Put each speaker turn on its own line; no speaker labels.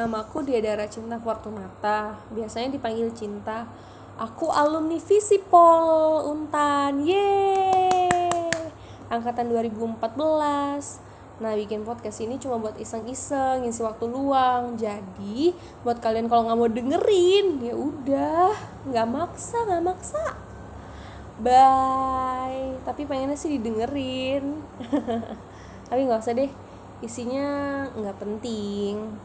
Namaku Diadara Cinta Fortunata Biasanya dipanggil Cinta Aku alumni Visipol Untan Yeay Angkatan 2014 Nah bikin podcast ini cuma buat iseng-iseng ngisi waktu luang. Jadi buat kalian kalau nggak mau dengerin ya udah nggak maksa nggak maksa. Bye. Tapi pengennya sih didengerin. Tapi nggak usah deh. Isinya nggak penting.